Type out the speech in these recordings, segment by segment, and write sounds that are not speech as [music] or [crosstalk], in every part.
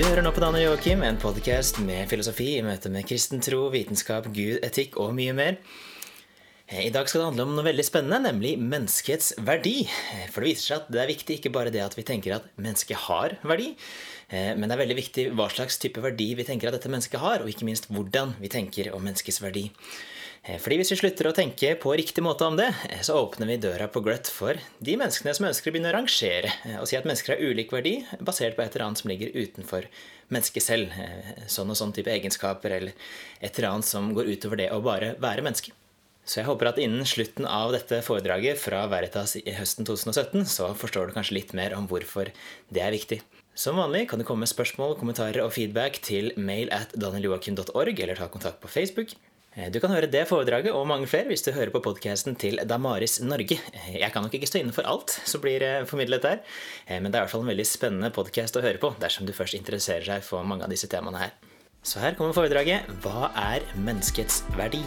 Du hører nå på Dan og Joakim, en podkast med filosofi i møte med kristen tro, vitenskap, Gud, etikk og mye mer. I dag skal det handle om noe veldig spennende, nemlig menneskets verdi. For det viser seg at det er viktig ikke bare det at vi tenker at mennesket har verdi, men det er veldig viktig hva slags type verdi vi tenker at dette mennesket har, og ikke minst hvordan vi tenker om menneskets verdi. Fordi hvis vi slutter å tenke på riktig måte om det, så åpner vi døra på gløtt for de menneskene som ønsker å begynne å rangere og si at mennesker har ulik verdi basert på et eller annet som ligger utenfor mennesket selv. Sånn og sånn type egenskaper eller et eller annet som går utover det å bare være menneske. Så jeg håper at innen slutten av dette foredraget fra Veritas i høsten 2017, så forstår du kanskje litt mer om hvorfor det er viktig. Som vanlig kan du komme med spørsmål, kommentarer og feedback til mail at danieljoakim.org, eller ta kontakt på Facebook. Du kan høre det foredraget og mange flere hvis du hører på podkasten til Damaris Norge. Jeg kan nok ikke stå inne for alt som blir formidlet der, men det er i hvert fall en veldig spennende podkast å høre på dersom du først interesserer seg for mange av disse temaene her. Så her kommer foredraget Hva er menneskets verdi?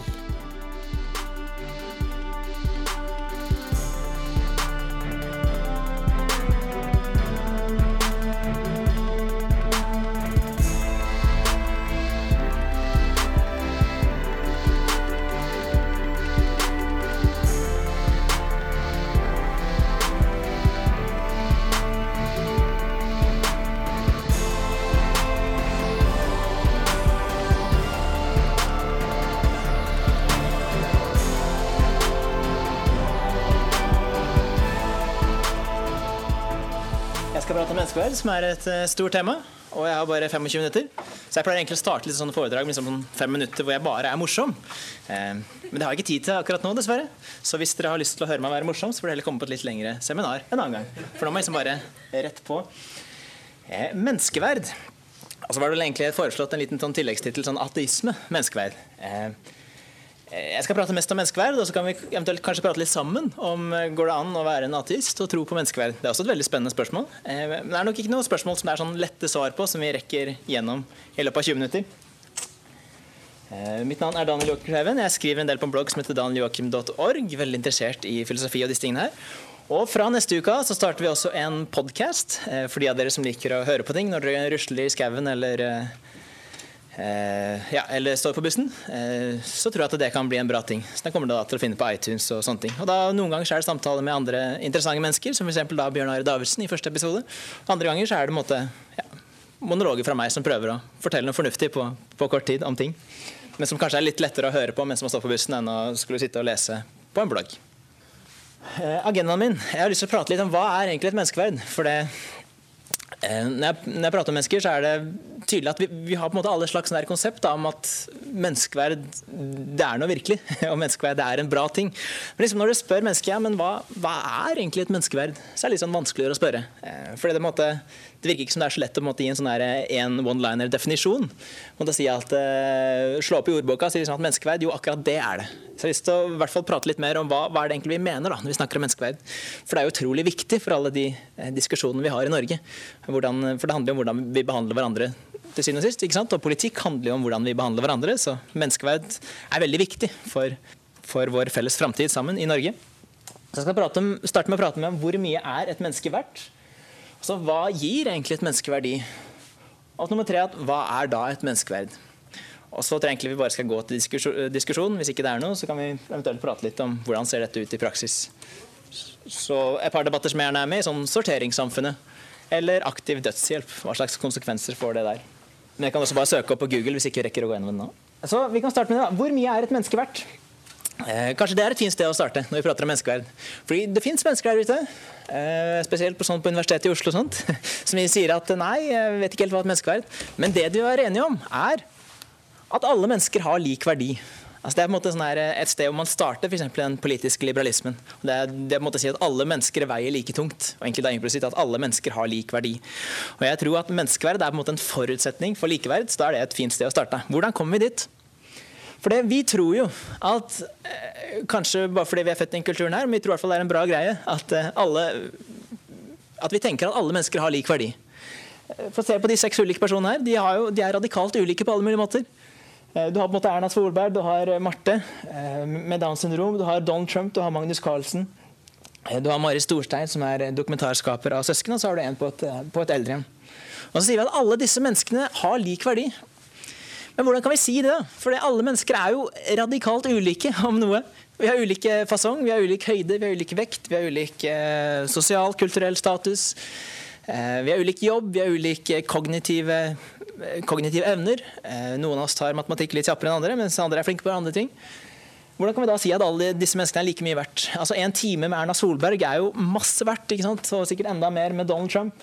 Menneskeverd, som er et stort tema. Og jeg har bare 25 minutter. Så jeg pleier egentlig å starte litt sånne foredrag med sånn fem minutter hvor jeg bare er morsom. Men det har jeg ikke tid til akkurat nå, dessverre. Så hvis dere har lyst til å høre meg være morsom, så får dere heller komme på et litt lengre seminar en annen gang. For nå må jeg liksom bare rett på. Menneskeverd. Og så var det vel egentlig foreslått en liten sånn tilleggstittel, sånn ateisme. Menneskeverd. Jeg skal prate mest om menneskeverd, og så kan vi eventuelt kanskje prate litt sammen om går det an å være en ateist og tro på menneskeverd. Det er også et veldig spennende spørsmål. Men det er nok ikke noe spørsmål som det er sånn lette svar på, som vi rekker gjennom i løpet av 20 minutter. Mitt navn er Daniel Joakim Kleiven. Jeg skriver en del på en blogg som heter danieljoakim.org. Veldig interessert i filosofi og disse tingene her. Og fra neste uke så starter vi også en podkast for de av dere som liker å høre på ting når dere rusler i skauen eller ja, eller står på bussen, så tror jeg at det kan bli en bra ting. Så Den kommer du til å finne på iTunes og sånne ting. Og da Noen ganger så er det samtaler med andre interessante mennesker, som f.eks. Bjørn Are Davidsen i første episode. Andre ganger så er det måte, ja, monologer fra meg som prøver å fortelle noe fornuftig på, på, kort tid om ting. Men som kanskje er litt lettere å høre på mens man står på bussen, enn å skulle sitte og lese på en blogg. Agendaen min Jeg har lyst til å prate litt om hva er egentlig et menneskeverd. For det, når jeg, når jeg prater om mennesker, så er det tydelig at vi, vi, har på en måte alle slags konsept da, om at menneskeverd det er noe virkelig, [laughs] og menneskeverd det er en bra ting. Men liksom når du spør mennesket ja, men hva, hva, er egentlig et menneskeverd, så er det litt sånn vanskeligere å spørre. Fordi det, måte, det virker ikke som det er så lett å måte, gi en sånn en one-liner-definisjon. Uh, slå opp i ordboka og si liksom at menneskeverd, jo akkurat det er det. Så jeg har lyst til å prate litt mer om hva, hva er det vi mener da, når vi snakker om menneskeverd. For det er jo utrolig viktig for alle de eh, diskusjonene vi har i Norge. Hvordan, for det handler jo om hvordan vi behandler hverandre til syvende og sist. ikke sant? Og politikk handler jo om hvordan vi behandler hverandre, så menneskeverd er veldig viktig for, for vår felles framtid sammen i Norge. Så jeg skal om, starte med å prate med om hvor mye er et menneske verdt. Så hva gir egentlig et menneskeverdi? Og nummer tre, hva er da et menneskeverd? Og så tror jeg egentlig vi bare skal gå til diskusjon. Hvis ikke det er noe, så kan vi eventuelt prate litt om hvordan ser dette ut i praksis. Så Et par debatter som jeg gjerne er med i, sånn sorteringssamfunnet eller aktiv dødshjelp. Hva slags konsekvenser får det der? Men jeg kan også bare søke opp på Google hvis ikke vi rekker å gå gjennom det nå. Så vi kan starte med det da. Hvor mye er et menneske verdt? Eh, kanskje det er et fint sted å starte når vi prater om menneskeverd. Fordi det fins mennesker der ute, eh, spesielt på, sånn, på Universitetet i Oslo, og sånt, [laughs] som sier at nei, jeg vet ikke helt hva et menneskeverd Men det de er enige om, er at alle mennesker har lik verdi. Altså det er på en måte sånn et sted hvor man starter f.eks. den politiske liberalismen. Det er, det er på en måte å si at alle mennesker veier like tungt. og egentlig det er implisitt at alle mennesker har lik verdi. Og jeg tror at Menneskeverd er på en måte en forutsetning for likeverd, så da er det et fint sted å starte. Hvordan kommer vi dit? For det, Vi tror jo at eh, kanskje bare fordi vi er født i den kulturen her, men vi tror i hvert fall det er en bra greie at, eh, alle, at vi tenker at alle mennesker har lik verdi. Eh, for å se på De seks ulike personene her, de, jo, de, er radikalt ulike på alle mulige måter. Du har på en måte Erna Solberg, du har Marte med Downs syndrom, du har Donald Trump, du har Magnus Carlsen. Du har Mari Storstein, som er dokumentarskaper av søsken, og så har du en på et, på et eldrehjem. Og så sier vi at alle disse menneskene har lik verdi. Men hvordan kan vi si det? da? For alle mennesker er jo radikalt ulike om noe. Vi har ulike fasong, vi har ulik høyde, vi har ulik vekt, vi har ulik eh, sosial, kulturell status. Eh, vi har ulik jobb, vi har ulike kognitive, eh, kognitive evner. Eh, noen av oss tar matematikk litt kjappere enn andre, mens andre er flinke på andre ting. Hvordan kan vi da si at alle disse menneskene er like mye verdt? Altså En time med Erna Solberg er jo masse verdt, ikke sant? og sikkert enda mer med Donald Trump.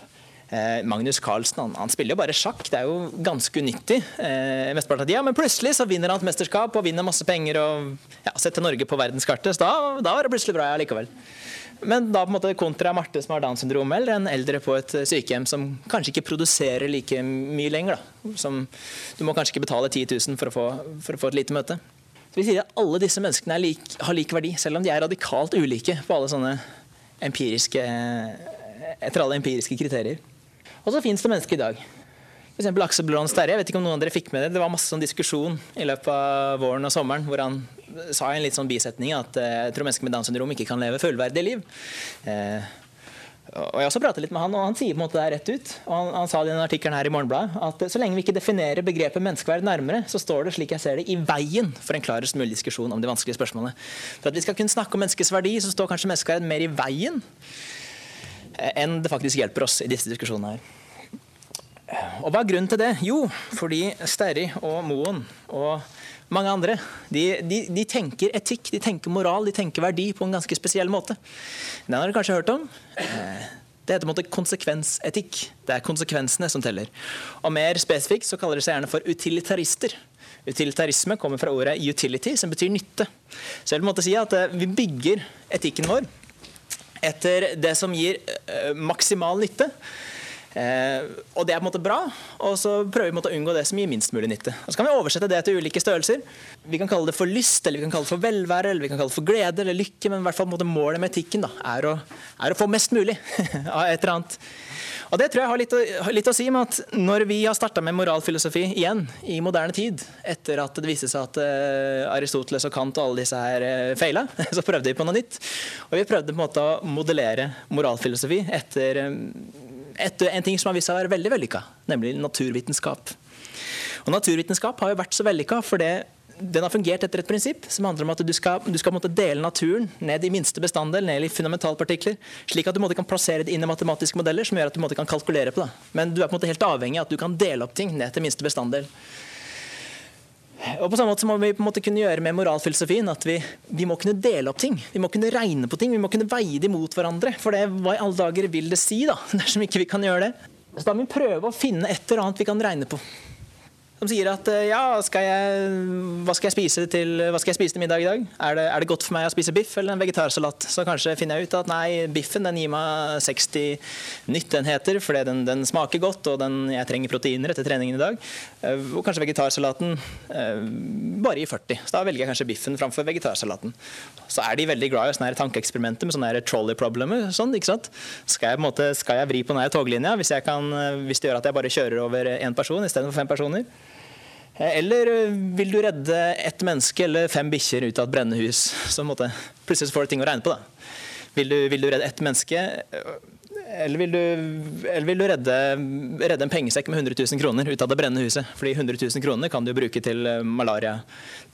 Eh, Magnus Carlsen han, han, spiller jo bare sjakk, det er jo ganske unyttig. Eh, mesteparten av tida, Men plutselig så vinner han et mesterskap og vinner masse penger og ja, setter Norge på verdenskartet. Så da, da var det plutselig bra ja, likevel. Men da på en måte kontra Marte som har Downs syndrom, eller en eldre på et sykehjem som kanskje ikke produserer like mye lenger. Da. Som, du må kanskje ikke betale 10 000 for å få, for å få et lite møte. Så vi sier at Alle disse menneskene lik, har lik verdi, selv om de er radikalt ulike på alle sånne empiriske, etter alle empiriske kriterier. Og så fins det mennesker i dag. F.eks. Aksel Blond Sterre. Jeg vet ikke om noen av dere fikk med det. Det var masse sånn diskusjon i løpet av våren og sommeren hvor han sa i en litt sånn bisetning at eh, jeg tror mennesker med Downs syndrom ikke kan leve fullverdige liv. Eh, og Jeg har også pratet litt med han, og han sier på en måte det rett ut. og Han, han sa det i denne artikkelen her i Morgenbladet, at så lenge vi ikke definerer begrepet menneskeverd nærmere, så står det slik jeg ser det, i veien for en klarest mulig diskusjon om de vanskelige spørsmålene. For at vi skal kunne snakke om menneskets verdi, så står kanskje menneskeverd mer i veien eh, enn det faktisk hjelper oss i disse diskusjonene her. Og hva er grunnen til det? Jo, fordi Sterri og Moen og mange andre de, de, de, tenker etikk, de tenker moral, de tenker verdi på en ganske spesiell måte. Den har dere kanskje hørt om. Eh, det heter på en måte konsekvensetikk. Det er konsekvensene som teller. Og Mer spesifikt så kaller de seg gjerne for utilitarister. Utilitarisme kommer fra ordet 'utility', som betyr nytte. Så jeg vil måtte si at eh, Vi bygger etikken vår etter det som gir eh, maksimal nytte. Eh, og Det er på en måte bra, og så prøver vi å unngå det som gir minst mulig nytte. Og Så kan vi oversette det til ulike størrelser. Vi kan kalle det for lyst, eller vi kan kalle det for velvære, eller vi kan kalle det for glede eller lykke, men i hvert fall målet med etikken da, er, å, er å få mest mulig [laughs] av et eller annet. Og Det tror jeg har litt å, litt å si med at når vi har starta med moralfilosofi igjen i moderne tid, etter at det viste seg at uh, Aristoteles og Kant og alle disse her uh, feila, [laughs] så prøvde vi på noe nytt. Og vi prøvde på en måte å modellere moralfilosofi etter um, et, en ting som har vist seg å være veldig vellykka, nemlig naturvitenskap. Og Naturvitenskap har jo vært så vellykka fordi den har fungert etter et prinsipp som handler om at du skal, du skal dele naturen ned i minste bestanddel, ned i fundamentalpartikler, slik at du kan plassere det inn i matematiske modeller som gjør at du kan kalkulere på det. Men du er på en måte helt avhengig av at du kan dele opp ting ned til minste bestanddel. Og på samme måte må vi på en måte kunne gjøre med moralfilosofien at vi, vi, må kunne dele opp ting. Vi må kunne regne på ting, vi må kunne veie dem mot hverandre. For det, hva i alle dager vil det si, da, [laughs] dersom ikke vi kan gjøre det? Så da må vi prøve å finne et eller annet vi kan regne på som sier at eh, ja, skal jeg, hva, skal jeg til, hva skal jeg spise til middag i dag? Er det, er det, godt for meg å spise biff eller en vegetarsalat? Så kanskje finner jeg ut at nei, biffen den gir meg 60 nyttenheter fordi den, den smaker godt og den, jeg trenger proteiner etter treningen i dag. Eh, og kanskje vegetarsalaten eh, bare gir 40. Så da velger jeg kanskje biffen framfor vegetarsalaten. Så er de veldig glad i sånne tankeeksperimenter med sånne trolley-problemer. Sånn, skal, jeg, skal jeg vri på denne toglinja hvis, kan, hvis det gjør at jeg bare kjører over én person istedenfor fem personer? Eh, eller eh, vil du redde ett menneske eller fem bikkjer ut av et brennende hus? Så måte, plutselig får du ting å regne på. Da. Vil du, vil du redde ett menneske, eh, eller vil du, eller vil du redde, redde, en pengesekk med 100 000 kroner ut av det brennende huset? Fordi 100 000 kroner kan du bruke til, malaria,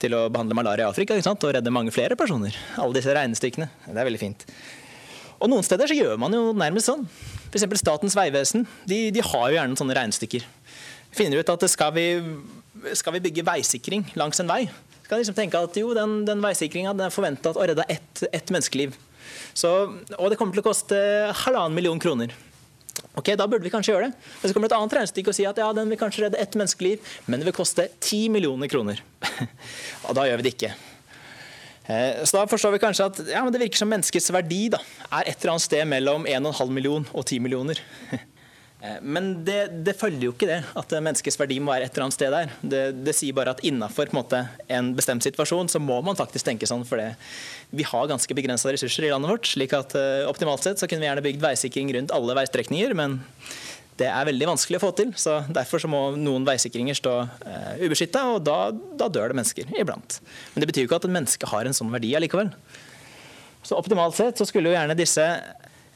til å behandle malaria i Afrika og redde mange flere personer. Alle disse regnestykkene. Det er veldig fint. Og Noen steder så gjør man jo nærmest sånn. F.eks. Statens vegvesen. De, de, har jo gjerne sånne regnestykker. Finner ut at skal vi skal vi bygge veisikring langs en vei, så kan vi liksom tenke at jo, den, den veisikringa er forventa å redde ett, ett menneskeliv. Så, og det kommer til å koste halvannen million kroner. Ok, Da burde vi kanskje gjøre det. Men så kommer det et annet regnestykke og si at ja, den vil kanskje redde ett menneskeliv, men det vil koste ti millioner kroner. [laughs] og da gjør vi det ikke. Eh, så da forstår vi kanskje at ja, det virker som menneskets verdi da, er et eller annet sted mellom 1,5 million og 10 millioner. [laughs] Eh, men det, det, følger jo ikke det, at menneskets verdi må være et eller annet sted der. Det, det sier bare at innafor en, en, bestemt situasjon så må man faktisk tenke sånn. For vi har ganske begrensa ressurser i landet vårt. slik at uh, optimalt sett så kunne vi gjerne bygd veisikring rundt alle veistrekninger. men det er veldig vanskelig å få til. så Derfor så må noen veisikringer stå uh, ubeskytta, og da, da, dør det mennesker iblant. Men det betyr jo ikke at et menneske har en sånn verdi allikevel. Så optimalt sett så skulle jo gjerne disse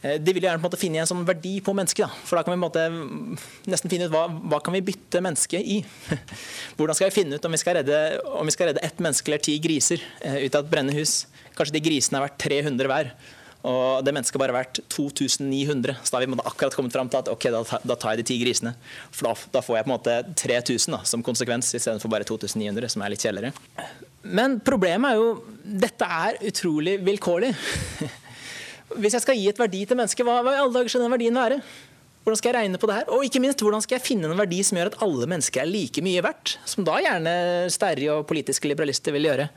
eh, de vil gjerne på en måte finne en sånn verdi på mennesket. Da. For da kan vi på en måte nesten finne ut hva, hva kan vi bytte mennesket i. [laughs] Hvordan skal vi finne ut om vi skal redde, om vi skal redde ett menneske eller ti griser eh, ut av et brennende hus? Kanskje de grisene er verdt 300 hver. Og det mennesket bare verdt 2900. Så da har vi akkurat kommet fram til at ok, da, da tar jeg de ti grisene. For da, da, får jeg på en måte 3000 da, som konsekvens, istedenfor bare 2900, som er litt kjedeligere. Men problemet er jo dette er utrolig vilkårlig. [laughs] Hvis jeg skal gi et verdi til mennesket, hva, hva i alle dager skal den verdien være? Hvordan skal jeg regne på det her? Og ikke minst, hvordan skal jeg finne en verdi som gjør at alle mennesker er like mye verdt? Som da gjerne sterre og politiske liberalister vil gjøre.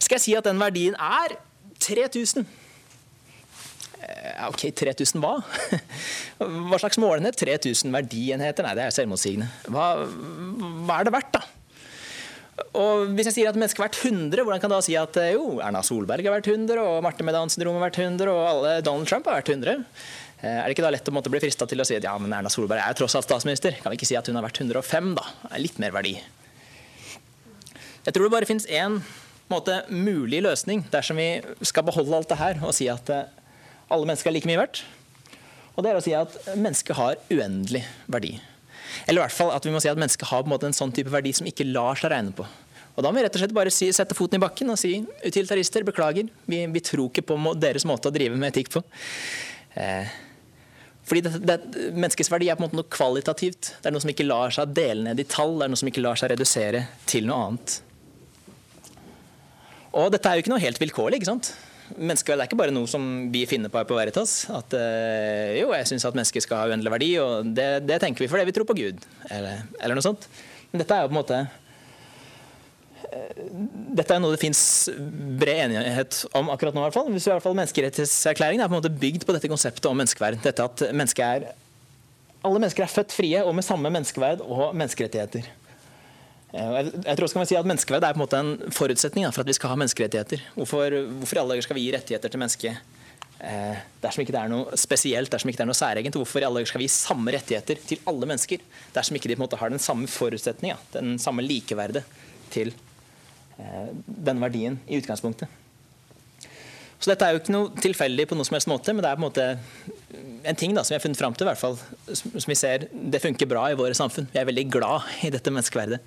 Skal jeg si at den verdien er 3000? OK, 3000 hva? [laughs] Hva slags målenhet? 3000 verdienheter? Nei, det er selvmotsigende. Hva, hva er det verdt, da? Og hvis jeg sier at mennesket har vært 100, hvordan kan jeg da si at jo, Erna Solberg har vært 100, og Marte med Downs syndrom har vært 100, og alle Donald Trump har vært 100? Eh, er det ikke da lett å bli frista til å si at ja, men Erna Solberg er tross alt statsminister? Kan vi ikke si at hun har vært 105, da? Er Litt mer verdi. Jeg tror det bare finnes én mulig løsning dersom vi skal beholde alt det her og si at eh, alle mennesker er like mye verdt. Og det er å si at mennesket har uendelig verdi. Eller i hvert fall at vi må si at mennesket har en, en sånn type verdi som ikke lar seg regne på. Og Da må vi rett og slett bare si, sette foten i bakken og si utilitarister, beklager, vi, vi tror ikke på deres måte å drive med etikk på. Eh, fordi det, det, Menneskets verdi er på en måte noe kvalitativt. Det er noe som ikke lar seg dele ned i tall, det er noe som ikke lar seg redusere til noe annet. Og dette er jo ikke noe helt vilkårlig. ikke sant? Menneskeverd er ikke bare noe som vi finner på her på Veritas. At øh, jo, jeg syns at mennesker skal ha uendelig verdi, og det, det, tenker vi fordi vi tror på Gud. Eller, eller, noe sånt. Men dette er jo på en måte øh, dette er noe det fins bred enighet om akkurat nå. I hvert fall. Hvis i hvert fall Menneskerettighetserklæringen er på en måte bygd på dette konseptet om menneskeverd. Dette at menneske er, alle mennesker er født frie og med samme menneskeverd og menneskerettigheter. Eh, jeg tror også kan man si at Menneskeverd er på en måte en forutsetning for at vi skal ha menneskerettigheter. Hvorfor, hvorfor i alle dager skal vi gi rettigheter til mennesket eh, dersom ikke det er noe spesielt, dersom ikke det er noe særegent? Hvorfor i alle dager skal vi gi samme rettigheter til alle mennesker dersom ikke de på en måte har den samme forutsetninga, den samme likeverdet til eh, den verdien i utgangspunktet? Så dette er jo ikke noe tilfeldig på noe som helst måte, men det er på en måte en ting da, som vi har funnet fram til, i hvert fall, som vi ser det funker bra i våre samfunn. Vi er veldig glad i dette menneskeverdet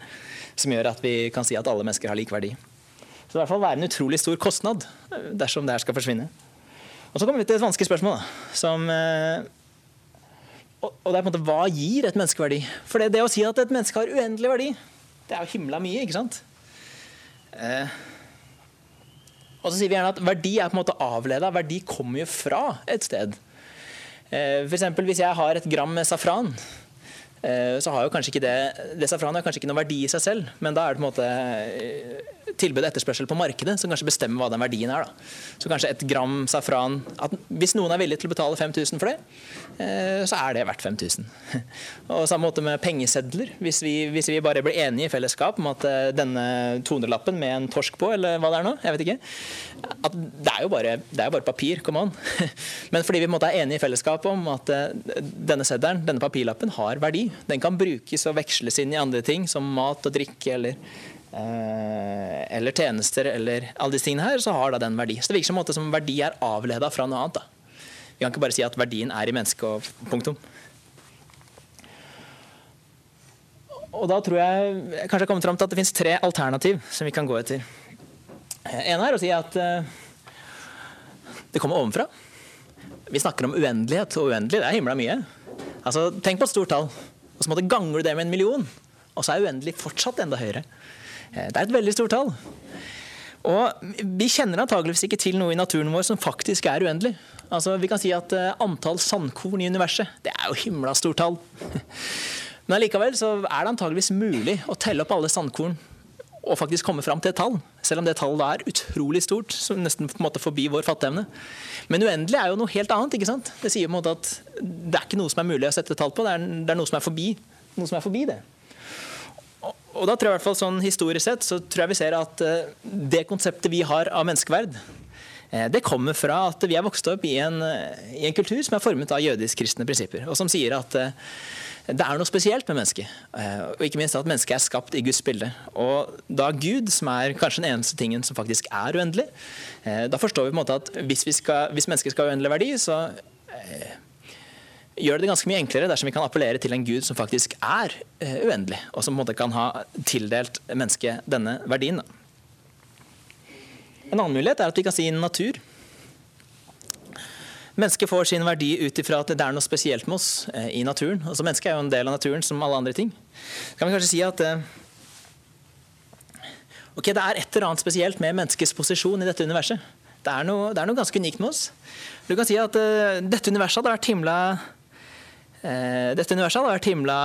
som gjør at vi kan si at alle mennesker har lik verdi. Så det vil i hvert fall være en utrolig stor kostnad eh, dersom det her skal forsvinne. Og Så kommer vi til et vanskelig spørsmål. Da, som, eh, og det er på en måte Hva gir et menneskeverdi? For det, det, å si at et menneske har uendelig verdi, det er jo himla mye. ikke sant? Eh, og så sier vi gjerne at Verdi er på en måte avleda. Verdi kommer jo fra et sted. Eh, F.eks. hvis jeg har et gram med safran, så har jo kanskje ikke det, det safran har kanskje ikke noen verdi i seg selv, men da er det på en måte eh, tilbud og etterspørsel på markedet som kanskje bestemmer hva den verdien er. Da. Så kanskje et gram safran Hvis noen er villig til å betale 5000 for det, eh, så er det verdt 5000. [laughs] Og samme måte med pengesedler. Hvis vi, hvis vi bare blir enige i fellesskap om at denne 200-lappen med en torsk på, eller hva det er nå, jeg vet ikke at Det er jo bare, det er bare papir, come on. [laughs] Men fordi vi på en måte er enige i fellesskap om at denne seddelen, denne papirlappen, har verdi, den kan brukes og veksles inn i andre ting, som mat og drikke eller, eh, eller tjenester eller alle disse tingene her, så har da den verdi. Så det virker som, måte som verdi er avleda fra noe annet. Da. Vi kan ikke bare si at verdien er i mennesket og punktum. Og da tror jeg jeg kanskje har kommet fram til at det finnes tre alternativ som vi kan gå etter. En er å si at eh, det kommer ovenfra. Vi snakker om uendelighet, og uendelig det er himla mye. Altså, tenk på et stort tall og så ganger du det med en million. Og så er uendelig fortsatt enda høyere. Eh, det er et veldig stort tall. Og Vi kjenner antageligvis ikke til noe i naturen vår som faktisk er uendelig. Altså, vi kan si at uh, Antall sandkorn i universet det er jo himla stort tall. [laughs] Men allikevel så er det antageligvis mulig å telle opp alle sandkorn og faktisk komme fram til et tall. Selv om det tallet er utrolig stort, som nesten på en måte forbi vår fatteevne. Men uendelig er jo noe helt annet. ikke sant? Det sier på en måte at det er ikke noe som er mulig å sette tall på, det er, det er noe som er forbi, noe som er forbi det. Og, og da tror jeg i hvert fall sånn Historisk sett så tror jeg vi ser at uh, det konseptet vi har av menneskeverd, uh, det kommer fra at vi er vokst opp i en, uh, i en, kultur som er formet av jødisk-kristne prinsipper, og som sier at det er noe spesielt med mennesket. Og ikke minst at mennesket er skapt i Guds bilde. Og da Gud, som er kanskje den eneste tingen som faktisk er uendelig, da forstår vi på en måte at hvis, skal, hvis mennesket skal ha uendelig verdi, så gjør det ganske mye enklere dersom vi kan appellere til en gud som faktisk er uendelig, og som på en måte kan ha tildelt mennesket denne verdien. En annen mulighet er at vi kan si natur. Mennesket får sin verdi ut ifra at det er noe spesielt med oss uh, i naturen. Altså Mennesket er jo en del av naturen som alle andre ting. Så kan vi kanskje si at uh, ok, det er et eller annet spesielt med menneskets posisjon i dette universet. Det er noe, det er noe ganske unikt med oss. Du kan si at dette universet hadde vært himla Eh, dette universet hadde vært himla,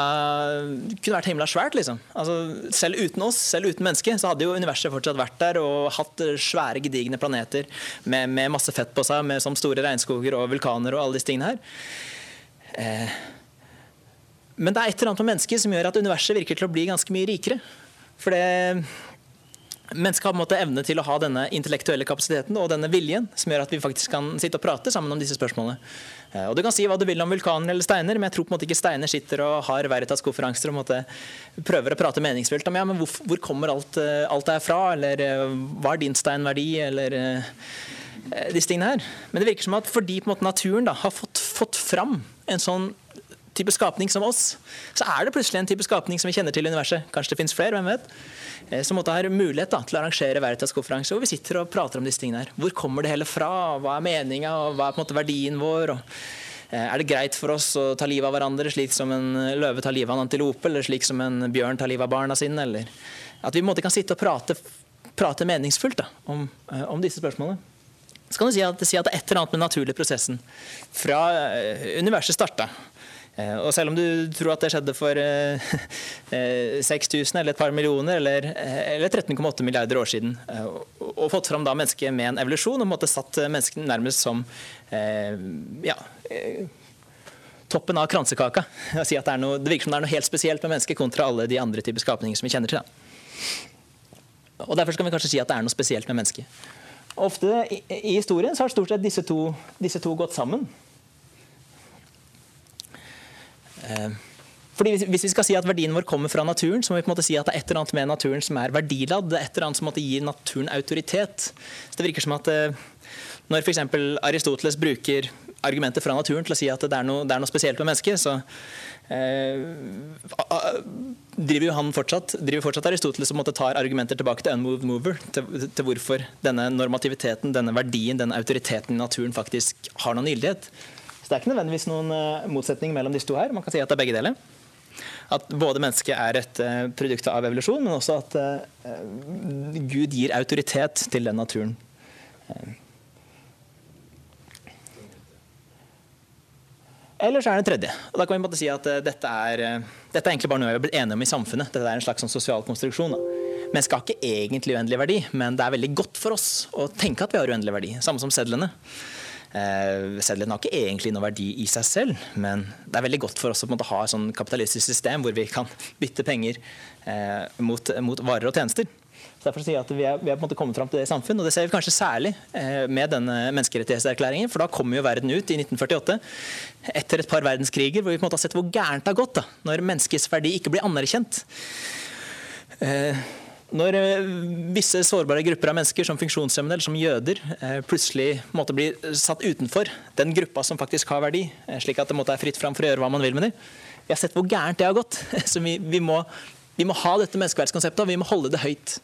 kunne vært himla svært. liksom. Altså, selv uten oss, selv uten mennesket, så hadde jo universet fortsatt vært der og hatt svære, gedigne planeter med, med masse fett på seg, med, som store regnskoger og vulkaner og alle disse tingene her. Eh, men det er et eller annet med mennesket som gjør at universet virker til å bli ganske mye rikere. For det Mennesket har på en måte evne til å ha denne intellektuelle kapasiteten og denne viljen som gjør at vi faktisk kan sitte og prate sammen om disse spørsmålene. Eh, og Du kan si hva du vil om vulkaner eller steiner, men jeg tror på en måte ikke steiner sitter og har Veritas-konferanser og prøver å prate meningsfullt om ja, men hvor, hvor kommer alt, eh, alt det her fra, eller eh, hva er din steinverdi, eller disse tingene her. Men det virker som at fordi måte naturen da, har fått, fått fram en sånn type skapning som oss, så er det plutselig en type skapning som vi kjenner til i universet. Kanskje det finnes flere, hvem vet? Eh, som måtte ha mulighet da, til å arrangere Veritas-konferanse hvor vi sitter og prater om disse tingene her. Hvor kommer det hele fra? Hva er meninga, hva er på en måte verdien vår? Og, eh, er det greit for oss å ta livet av hverandre slik som en løve tar livet av en antilope, eller slik som en bjørn tar livet av barna sine? Eller at vi på en måte kan sitte og prate, prate meningsfullt da, om, eh, om disse spørsmålene. Så kan du si at, si at det er et eller annet med den naturlige prosessen fra universet starta, og selv om du tror at det skjedde for 6000 eh, [laughs] eller et par millioner eller, eh, eller 13,8 milliarder år siden, og fått fram da mennesket med en evolusjon og måtte satt mennesket nærmest som ja, toppen av kransekaka. [laughs] Si det, noe, det, virker som det er noe helt spesielt med mennesket kontra alle de andre typer skapninger som vi kjenner til. Da. Og Derfor skal vi kanskje si at det er noe spesielt med mennesket. Ofte i, i historien så har stort sett disse to, disse to gått sammen. Eh, fordi Hvis vi skal si at verdien vår kommer fra naturen, så må vi på en måte si at det er et eller annet med naturen som er verdiladd. Det er et eller annet som gir naturen autoritet. Så Det virker som at eh, når f.eks. Aristoteles bruker argumenter fra naturen til å si at det er noe, det er noe spesielt med mennesket, så eh, driver jo han fortsatt, driver fortsatt Aristoteles og tar argumenter tilbake til unmoved mover, til, til, hvorfor denne normativiteten, denne verdien, denne autoriteten i naturen faktisk har noen gyldighet. Så det er ikke nødvendigvis noen eh, motsetning mellom disse to her. Man kan si at det er begge deler. At både mennesket er et eh, produkt av evolusjon, men også at eh, Gud gir autoritet til den naturen. Eller så er det en tredje. Og da kan vi måtte si at dette er, dette er egentlig bare noe vi har blitt enige om i samfunnet. Dette er en slags sånn sosial konstruksjon. Mennesket har ikke egentlig uendelig verdi, men det er veldig godt for oss å tenke at vi har uendelig verdi. Samme som sedlene. Eh, Seddelen har ikke egentlig noe verdi i seg selv, men det er veldig godt for oss å ha et sånn kapitalistisk system hvor vi kan [laughs] bytte penger eh, mot, mot varer og tjenester. Så derfor sier jeg at Vi er, vi er på en måte kommet fram til det i samfunn, og det ser vi kanskje særlig eh, med denne menneskerettighetserklæringen. For da kom jo verden ut i 1948, etter et par verdenskriger, hvor vi på en måte har sett hvor gærent det har gått da, når menneskets verdi ikke blir anerkjent. Eh, når eh, visse sårbare grupper av mennesker, som funksjonshemmede eller som jøder, eh, plutselig måtte bli satt utenfor den gruppa som faktisk har verdi, eh, slik at det måtte være fritt fram for å gjøre hva man vil med dem. Vi har sett hvor gærent det har gått. [laughs] Så vi, vi, må, vi må, ha dette menneskeverdskonseptet, og vi må holde det høyt.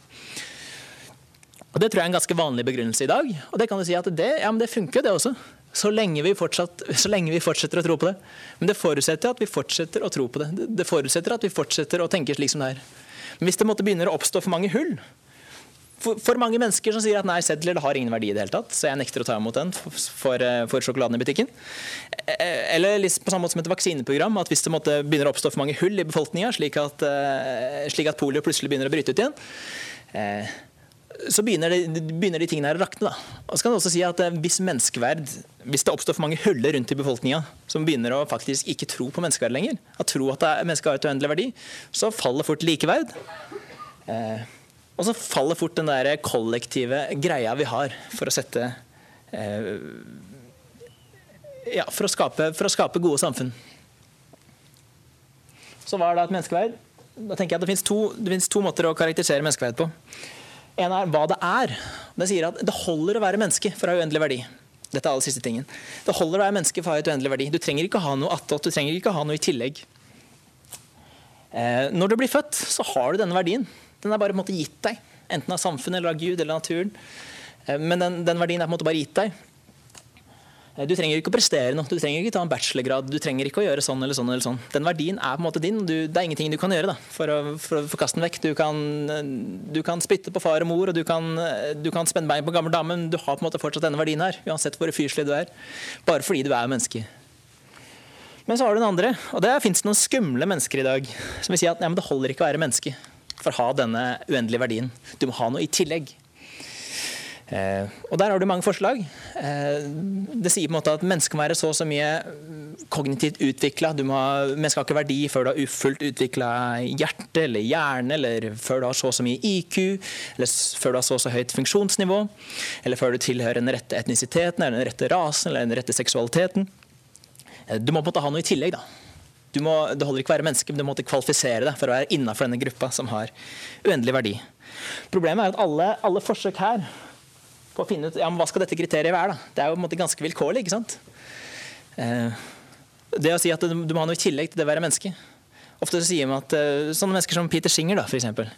Og Det tror jeg er en ganske vanlig begrunnelse i dag. Og det kan du si at det, ja, men det funker, det også. Så lenge, så lenge, vi fortsetter å tro på det. Men det forutsetter at vi fortsetter å tro på det. Det forutsetter at vi fortsetter å tenke slik som det er. Men hvis det måtte begynner å oppstå for mange hull, for, for, mange mennesker som sier at nei, sedler har ingen verdi i det hele tatt, så jeg nekter å ta imot den for, for, eh, for sjokoladen i butikken. Eh, eller på samme måte som et vaksineprogram, at hvis det måtte begynner å oppstå for mange hull i befolkninga, slik, eh, slik, at polio plutselig begynner å bryte ut igjen, så begynner de, begynner de tingene her å rakne. Og så kan du også si at Hvis menneskeverd, hvis det oppstår for mange huller rundt i befolkninga som begynner å faktisk ikke tro på menneskeverd lenger, at tro at mennesket har et uendelig verdi, så faller fort likeverd. Eh, og så faller fort den der kollektive greia vi har for å sette eh, Ja, for å, skape, for å skape gode samfunn. Så hva er da et menneskeverd? Da tenker jeg at Det fins to, to, måter å karakterisere menneskeverd på. En er hva det er. Det sier at det holder å være menneske for å ha uendelig verdi. Dette er aller siste tingen. Det holder å være menneske for å ha et uendelig verdi. Du trenger ikke ha noe attåt, du trenger ikke ha noe i tillegg. Eh, når du blir født, så har du denne verdien. Den er bare på en måte gitt deg. Enten av samfunnet eller av Gud eller naturen. Eh, men den, den verdien er på en måte bare gitt deg. Eh, du trenger ikke å prestere noe, du trenger ikke ta en bachelorgrad. Du trenger ikke å gjøre sånn eller sånn. eller sånn. Den verdien er på en måte din. Du, det er ingenting du kan gjøre da, for å, for å kaste den vekk. Du kan, du kan, spytte på far og mor, og du kan, du kan spenne bein på gammel dame, men du har på en måte fortsatt denne verdien her. Uansett hvor fyrslig du er. Bare fordi du er menneske. Men så har du den andre, og det fins noen skumle mennesker i dag som vil si at ja, det holder ikke å være menneske for å ha denne uendelige verdien. Du må ha noe i tillegg. Eh, og Der har du mange forslag. Eh, det sier på en måte at mennesket må være så og så mye kognitivt utvikla. Mennesket har ikke verdi før du har fullt utvikla hjerte eller hjerne, eller før du har så og så mye IQ, eller før du har så og så høyt funksjonsnivå, eller før du tilhører den rette etnisiteten, eller den rette rasen eller den rette seksualiteten. Eh, du må på en måte ha noe i tillegg. da. Må, det holder ikke å være menneske, men du må kvalifisere deg for å være innafor denne gruppa som har uendelig verdi. Problemet er at alle, alle forsøk her på å finne ut ja, men hva skal dette kriteriet være. Da? Det er jo på en måte ganske vilkårlig. ikke sant? Eh, det å si at du, må ha noe i tillegg til det å være menneske. Ofte så sier man at uh, sånne mennesker som Peter Singer, da, eksempel,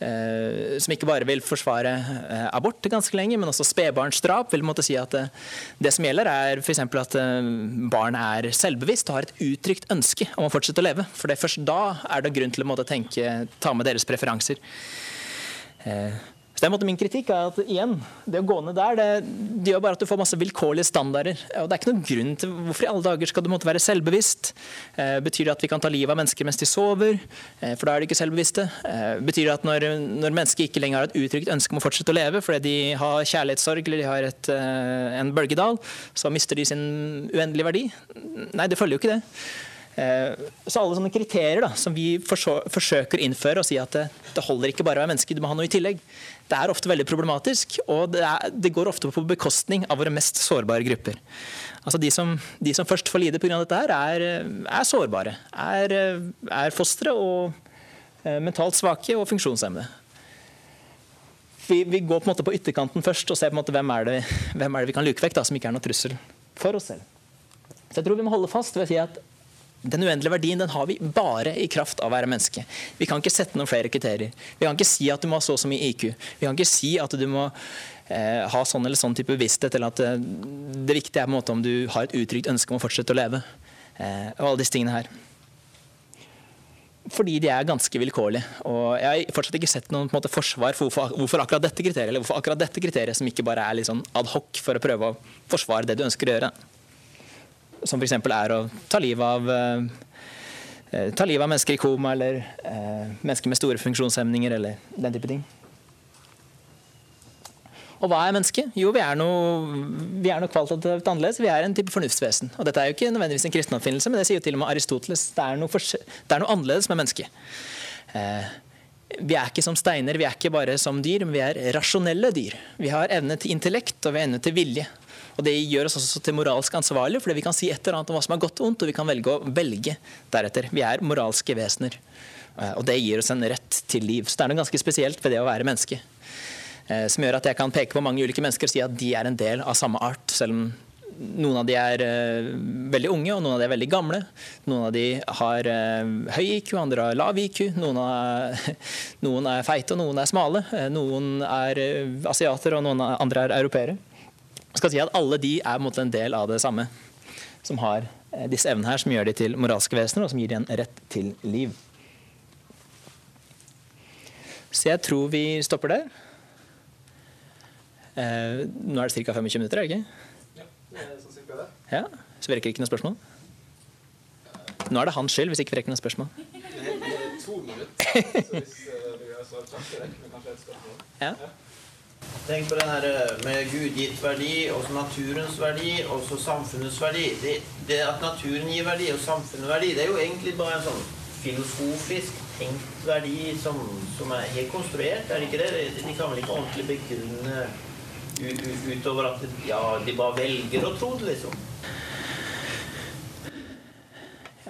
uh, som ikke bare vil forsvare abort ganske lenge, men også spedbarnsdrap, vil måtte si at det som gjelder, er f.eks. at barn er selvbevisst og har et uttrykt ønske om å fortsette å leve. For det er først da er det grunn til å tenke, ta med deres preferanser. Så det er min kritikk er at igjen, det å gå ned der, det, det, gjør bare at du får masse vilkårlige standarder. og Det er ikke noen grunn til hvorfor i alle dager skal du måtte være selvbevisst. Eh, betyr det at vi kan ta livet av mennesker mens de sover? Eh, for da er de ikke selvbevisste. Eh, betyr det at når, når mennesker ikke lenger har et uttrykt ønske om å fortsette å leve fordi de har kjærlighetssorg eller de har et, eh, en bølgedal, så mister de sin uendelige verdi? Nei, det følger jo ikke det. Eh, så alle sånne kriterier da, som vi forsøker å innføre og si at det, det holder ikke bare å være menneske, du må ha noe i tillegg, det er ofte veldig problematisk. Og det, er, det går ofte på bekostning av våre mest sårbare grupper. Altså De som, de som først får lide pga. dette, her er, er sårbare. Er, er fostre og eh, mentalt svake og funksjonshemmede. Vi, vi, går på en måte på ytterkanten først og ser på en måte hvem er det, hvem er det vi kan luke vekk, da, som ikke er noe trussel for oss selv. Så jeg tror vi må holde fast ved å si at den uendelige verdien den har vi bare i kraft av å være menneske. Vi kan ikke sette noen flere kriterier. Vi kan ikke si at du må ha så og så mye IQ. Vi kan ikke si at du må eh, ha sånn eller sånn type bevissthet, eller at eh, det viktige er på en måte om du har et uttrykt ønske om å fortsette å leve. Eh, og alle disse tingene her. Fordi de er ganske vilkårlige. Og jeg har fortsatt ikke sett noen måte, forsvar for hvorfor, hvorfor, akkurat dette kriteriet, eller hvorfor akkurat dette kriteriet som ikke bare er litt sånn ad hoc for å prøve å forsvare det du ønsker å gjøre som f.eks. er å ta livet av eh, eh, ta livet av mennesker i koma eller eh, mennesker med store funksjonshemninger eller den type ting. Og hva er menneske? Jo, vi er, noe, vi er noe kvalitativt annerledes. Vi er en type fornuftsvesen. Og dette er jo ikke nødvendigvis en kristen oppfinnelse, men det sier jo til og med Aristoteles. Det er noe, det er noe annerledes med mennesket. Eh, vi er ikke som steiner, vi er ikke bare som dyr, men vi er rasjonelle dyr. Vi har evne til intellekt, og vi har evne til vilje. Og Det gjør oss også til moralsk ansvarlige, fordi vi kan si et eller annet om hva som er godt og vondt, og vi kan velge å velge deretter. Vi er moralske vesener. Eh, og det gir oss en rett til liv. Så det er noe ganske spesielt ved det å være menneske. Eh, som gjør at jeg kan peke på mange ulike mennesker og si at de er en del av samme art, selv om noen av de er uh, veldig unge, og noen av de er veldig gamle. Noen av de har høy IQ, andre har lav IQ. Noen, er, [laughs] noen er feite, og noen er smale. Noen er asiater, og noen andre er europeere skal si at alle de er en del av det samme. Som har eh, disse evnene her, som gjør de til moralske vesener, og som gir de en rett til liv. Så jeg tror vi stopper der. Eh, nå er det ca. 25 minutter, er det ikke? Ja, det er sånn cirka det. Ja, Så vi rekker ikke noe spørsmål? Nå er det hans skyld hvis ikke vi rekker noe spørsmål. Det er to minutter, så hvis uh, vi gjør så kjapt, rekker vi kanskje et spørsmål. Ja. Tenk på den her eh, med Gud gitt verdi, også naturens verdi, også samfunnets verdi. Det, det At naturen gir verdi, og samfunnet verdi, det er jo egentlig bare en sånn filosofisk tenkt verdi som, som er helt konstruert, er det ikke det? De kan vel ikke ordentlig begrunne utover at ja, de bare velger å tro det, liksom.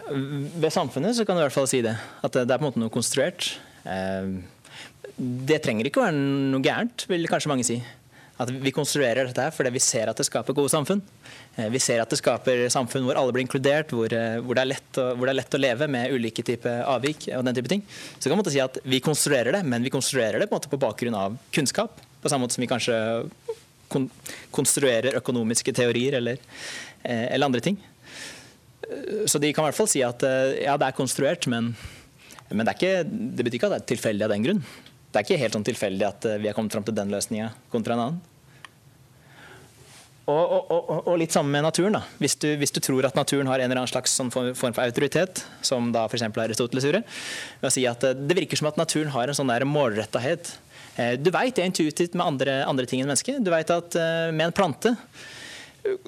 Ved samfunnet så kan du i hvert fall si det. At det er på en måte noe konstruert. Eh, det trenger ikke å være noe gærent, vil kanskje mange si. At vi konstruerer dette her fordi vi ser at det skaper gode samfunn. Eh, vi ser at det skaper samfunn hvor alle blir inkludert, hvor, eh, hvor, det, er å, hvor det, er lett å, leve med ulike typer avvik. og den type ting. Så kan man si at vi konstruerer det, men vi konstruerer det på, på bakgrunn av kunnskap. På samme måte som vi kanskje kon konstruerer økonomiske teorier eller, eh, eller, andre ting. Så de kan i hvert fall si at ja, det er konstruert, men, men det, ikke, det betyr ikke at det er tilfeldig av den grunn. Det er ikke helt sånn tilfeldig at vi har kommet fram til den løsninga kontra en annen. Og, og, og, litt sammen med naturen. da. Hvis du, hvis du, tror at naturen har en eller annen slags sånn form for autoritet, som da f.eks. Aristoteles gjorde, ved å si at eh, det virker som at naturen har en sånn målrettahet. Eh, du veit det er intuitivt med andre, andre ting enn mennesket. Du veit at eh, med en plante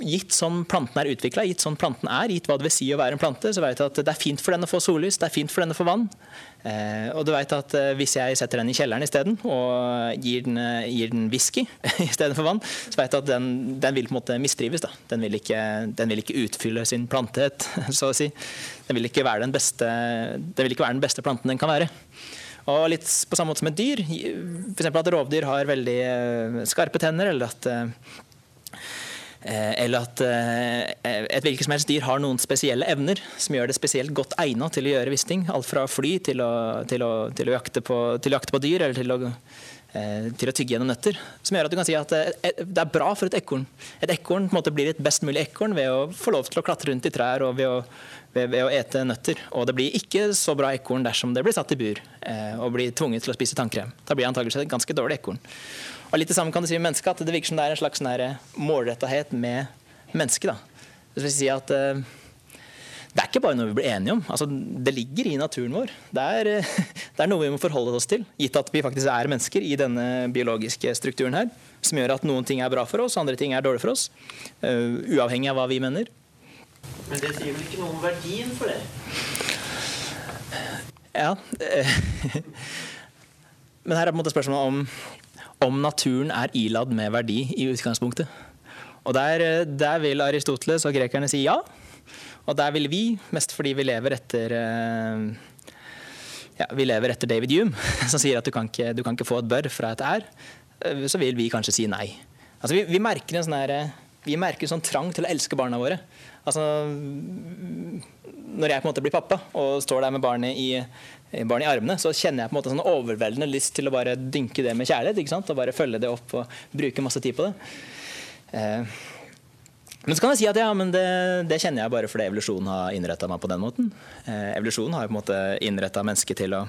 gitt sånn planten er utvikla, gitt sånn planten er, gitt hva det vil si å være en plante, så vet du at det er fint for den å få sollys, det er fint for den å få vann. Eh, og du vet at eh, hvis jeg setter den i kjelleren isteden og gir den, eh, gir den whisky [laughs] istedenfor vann, så vet du at den, den, vil på en måte mistrives. Da. Den, vil ikke, den vil ikke utfylle sin plantehet, [laughs] så å si. Den vil ikke være den beste, den være den beste planten den kan være. Og litt på samme måte som et dyr. F.eks. at rovdyr har veldig eh, skarpe tenner, eller at eller at eh, et hvilket som helst dyr har noen spesielle evner som gjør det spesielt godt egnet til å gjøre visse ting. Alt fra fly til å, til å, til å, jakte, på, til å jakte, på, dyr, eller til å, eh, til å tygge gjennom nøtter. Som gjør at du kan si at det er bra for et ekorn. Et ekorn blir et best mulig ekorn ved å få lov til å klatre rundt i trær og ved å, ved, ved å ete nøtter. Og det blir ikke så bra ekorn dersom det blir satt i bur og blir tvunget til å spise tannkrem. Da blir det antakeligvis et ganske dårlig ekorn. Og litt det samme kan du si med mennesket, at det virker som det er en slags sånn eh, målrettahet med mennesket. Det vil si at det er ikke bare noe vi blir enige om. Altså, det ligger i naturen vår. Det er, uh, [laughs] det er, noe vi må forholde oss til, gitt at vi faktisk er mennesker i denne biologiske strukturen her. Som gjør at noen ting er bra for oss, andre ting er dårlig for oss. Uh, uavhengig av hva vi mener. Men det sier vel ikke noe om verdien for det? Ja. [laughs] Men her er på en måte spørsmålet om om naturen er iladd med verdi i utgangspunktet. Og der, der, vil Aristoteles og grekerne si ja. Og der vil vi, mest fordi vi lever etter eh, ja, vi lever etter David Hume, [laughs] som sier at du kan, ikke, du kan ikke få et bør fra et er, eh, så vil vi kanskje si nei. Altså, vi, vi, merker en sånn her, vi merker sånn trang til å elske barna våre. Altså, når jeg på en måte blir pappa og står der med barnet i barn i armene, så kjenner jeg på en måte sånn overveldende lyst til å bare dynke det med kjærlighet. ikke sant? Og bare følge det opp og bruke masse tid på det. Eh, men så kan jeg si at ja, men det, det kjenner jeg bare fordi evolusjonen har innretta meg på den måten. Eh, evolusjonen har på en måte innretta mennesket til å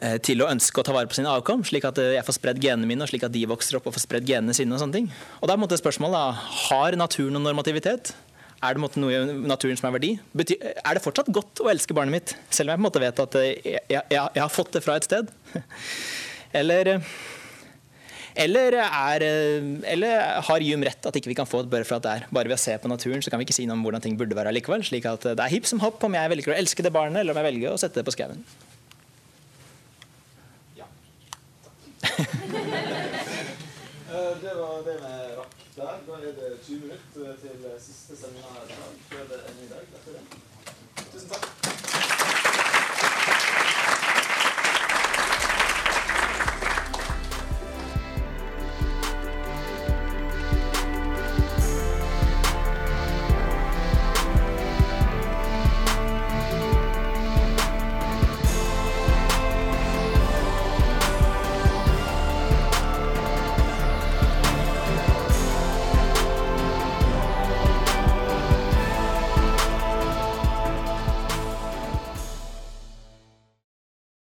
eh, til å ønske å ta vare på sine avkom, slik at jeg får spredd genene mine, og slik at de vokser opp og får spredd genene sine. og sånne ting. Og da er spørsmålet har naturen noen normativitet? Er det noe i naturen som er verdi? er det fortsatt godt å elske barnet mitt, selv om jeg på en måte vet at jeg, jeg, jeg har fått det fra et sted? [laughs] Eller, eller, er, eller har Jum rett at ikke vi kan få et bare fra at det er? Bare ved å se på naturen så kan vi ikke si noe om hvordan ting burde være likevel. slik at det er hipp som hopp om jeg velger å elske det barnet, eller om jeg velger å sette det på skauen. Ja. [laughs] Eh, det var det vi rakk der. Da er det 20 minutter til siste seminar før det er ny dag. Tusen takk.